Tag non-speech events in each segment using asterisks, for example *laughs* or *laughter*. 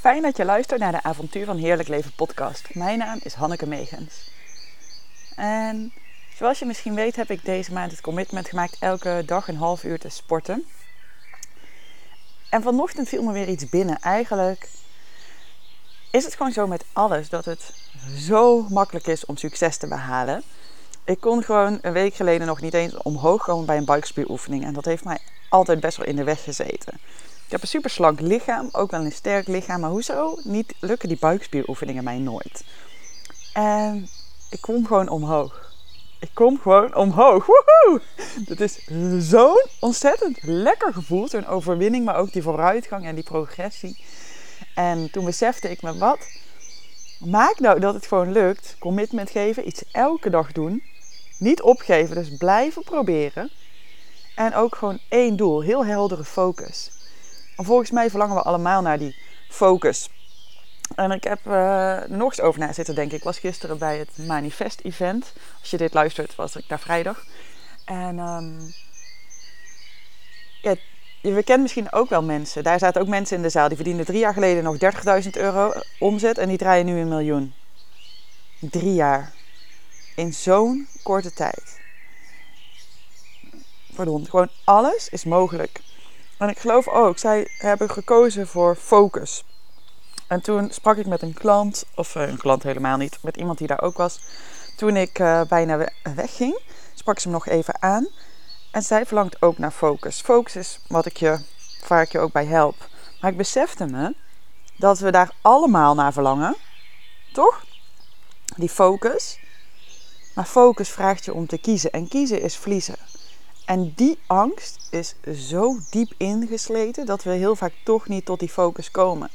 Fijn dat je luistert naar de Avontuur van Heerlijk Leven podcast. Mijn naam is Hanneke Megens. En zoals je misschien weet heb ik deze maand het commitment gemaakt elke dag een half uur te sporten. En vanochtend viel me weer iets binnen. Eigenlijk is het gewoon zo met alles dat het zo makkelijk is om succes te behalen. Ik kon gewoon een week geleden nog niet eens omhoog komen bij een buikspieroefening. En dat heeft mij altijd best wel in de weg gezeten. Ik heb een super slank lichaam, ook wel een sterk lichaam. Maar hoezo niet lukken die buikspieroefeningen mij nooit? En ik kom gewoon omhoog. Ik kom gewoon omhoog. Woehoe! Dat is zo'n ontzettend lekker gevoel. Zo'n overwinning, maar ook die vooruitgang en die progressie. En toen besefte ik me wat. Maak nou dat het gewoon lukt. Commitment geven, iets elke dag doen. Niet opgeven, dus blijven proberen. En ook gewoon één doel, heel heldere focus. En volgens mij verlangen we allemaal naar die focus. En ik heb uh, nog eens over na zitten denken. Ik was gisteren bij het Manifest Event. Als je dit luistert, was ik daar vrijdag. En um, ja, je kent misschien ook wel mensen. Daar zaten ook mensen in de zaal die verdienden drie jaar geleden nog 30.000 euro omzet en die draaien nu een miljoen. Drie jaar. In zo'n korte tijd. Pardon, gewoon alles is mogelijk. En ik geloof ook, zij hebben gekozen voor focus. En toen sprak ik met een klant, of een klant helemaal niet, met iemand die daar ook was. Toen ik uh, bijna wegging, sprak ze hem nog even aan. En zij verlangt ook naar focus. Focus is wat ik je, waar ik je ook bij help. Maar ik besefte me dat we daar allemaal naar verlangen. Toch? Die focus. Maar focus vraagt je om te kiezen. En kiezen is verliezen. En die angst is zo diep ingesleten dat we heel vaak toch niet tot die focus komen.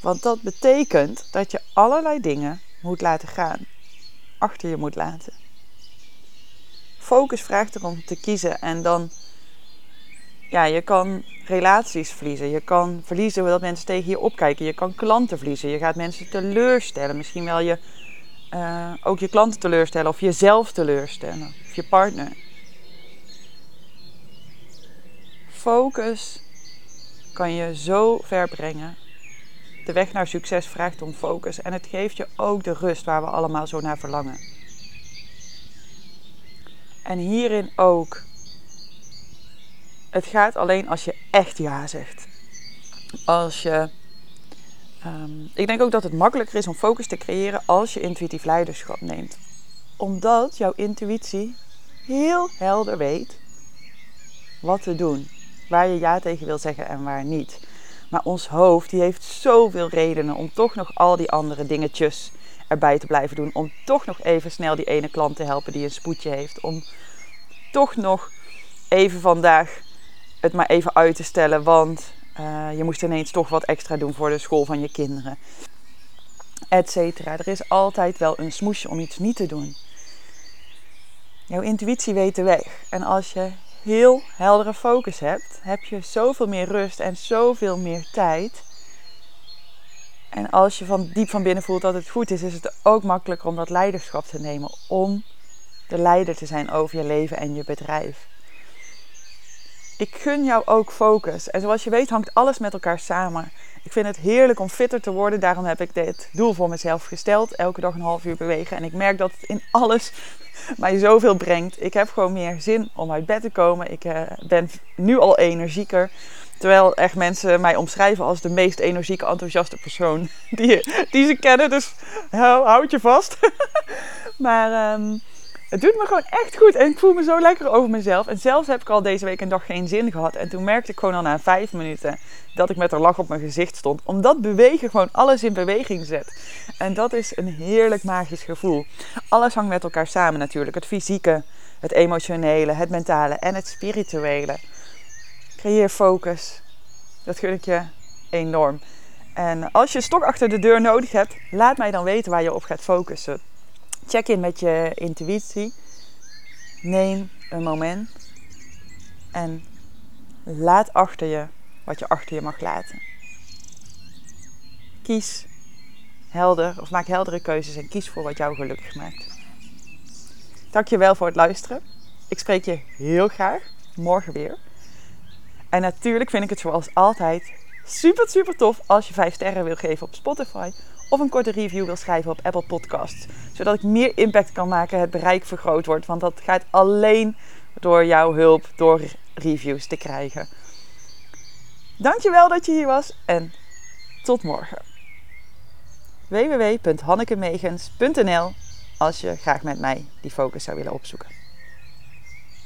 Want dat betekent dat je allerlei dingen moet laten gaan. Achter je moet laten. Focus vraagt erom te kiezen en dan, ja, je kan relaties verliezen. Je kan verliezen dat mensen tegen je opkijken. Je kan klanten verliezen. Je gaat mensen teleurstellen. Misschien wel je, uh, ook je klanten teleurstellen of jezelf teleurstellen. Of je partner. Focus kan je zo ver brengen. De weg naar succes vraagt om focus en het geeft je ook de rust waar we allemaal zo naar verlangen. En hierin ook. Het gaat alleen als je echt ja zegt. Als je. Um, ik denk ook dat het makkelijker is om focus te creëren als je intuïtief leiderschap neemt. Omdat jouw intuïtie heel helder weet wat te doen. Waar je ja tegen wil zeggen en waar niet. Maar ons hoofd die heeft zoveel redenen om toch nog al die andere dingetjes erbij te blijven doen. Om toch nog even snel die ene klant te helpen die een spoedje heeft. Om toch nog even vandaag het maar even uit te stellen. Want uh, je moest ineens toch wat extra doen voor de school van je kinderen. Etcetera. Er is altijd wel een smoesje om iets niet te doen. Jouw intuïtie weet de weg. En als je heel heldere focus hebt, heb je zoveel meer rust en zoveel meer tijd. En als je van diep van binnen voelt dat het goed is, is het ook makkelijker om dat leiderschap te nemen. Om de leider te zijn over je leven en je bedrijf. Ik gun jou ook focus. En zoals je weet hangt alles met elkaar samen. Ik vind het heerlijk om fitter te worden. Daarom heb ik dit doel voor mezelf gesteld. Elke dag een half uur bewegen. En ik merk dat het in alles *laughs* mij zoveel brengt. Ik heb gewoon meer zin om uit bed te komen. Ik uh, ben nu al energieker. Terwijl echt mensen mij omschrijven als de meest energieke, enthousiaste persoon *laughs* die, die ze kennen. Dus houd je vast. *laughs* maar um, het doet me gewoon echt goed. En ik voel me zo lekker over mezelf. En zelfs heb ik al deze week een dag geen zin gehad. En toen merkte ik gewoon al na vijf minuten dat ik met een lach op mijn gezicht stond. Omdat bewegen gewoon alles in beweging zet. En dat is een heerlijk magisch gevoel. Alles hangt met elkaar samen natuurlijk. Het fysieke, het emotionele, het mentale en het spirituele. Creëer focus. Dat gun ik je enorm. En als je stok achter de deur nodig hebt, laat mij dan weten waar je op gaat focussen. Check in met je intuïtie. Neem een moment en laat achter je wat je achter je mag laten. Kies helder of maak heldere keuzes en kies voor wat jou gelukkig maakt. Dankjewel voor het luisteren. Ik spreek je heel graag morgen weer. En natuurlijk vind ik het zoals altijd super, super tof als je 5 sterren wil geven op Spotify of een korte review wil schrijven op Apple Podcasts. Zodat ik meer impact kan maken, het bereik vergroot wordt. Want dat gaat alleen door jouw hulp, door reviews te krijgen. Dankjewel dat je hier was en tot morgen. www.hannekemegens.nl als je graag met mij die focus zou willen opzoeken.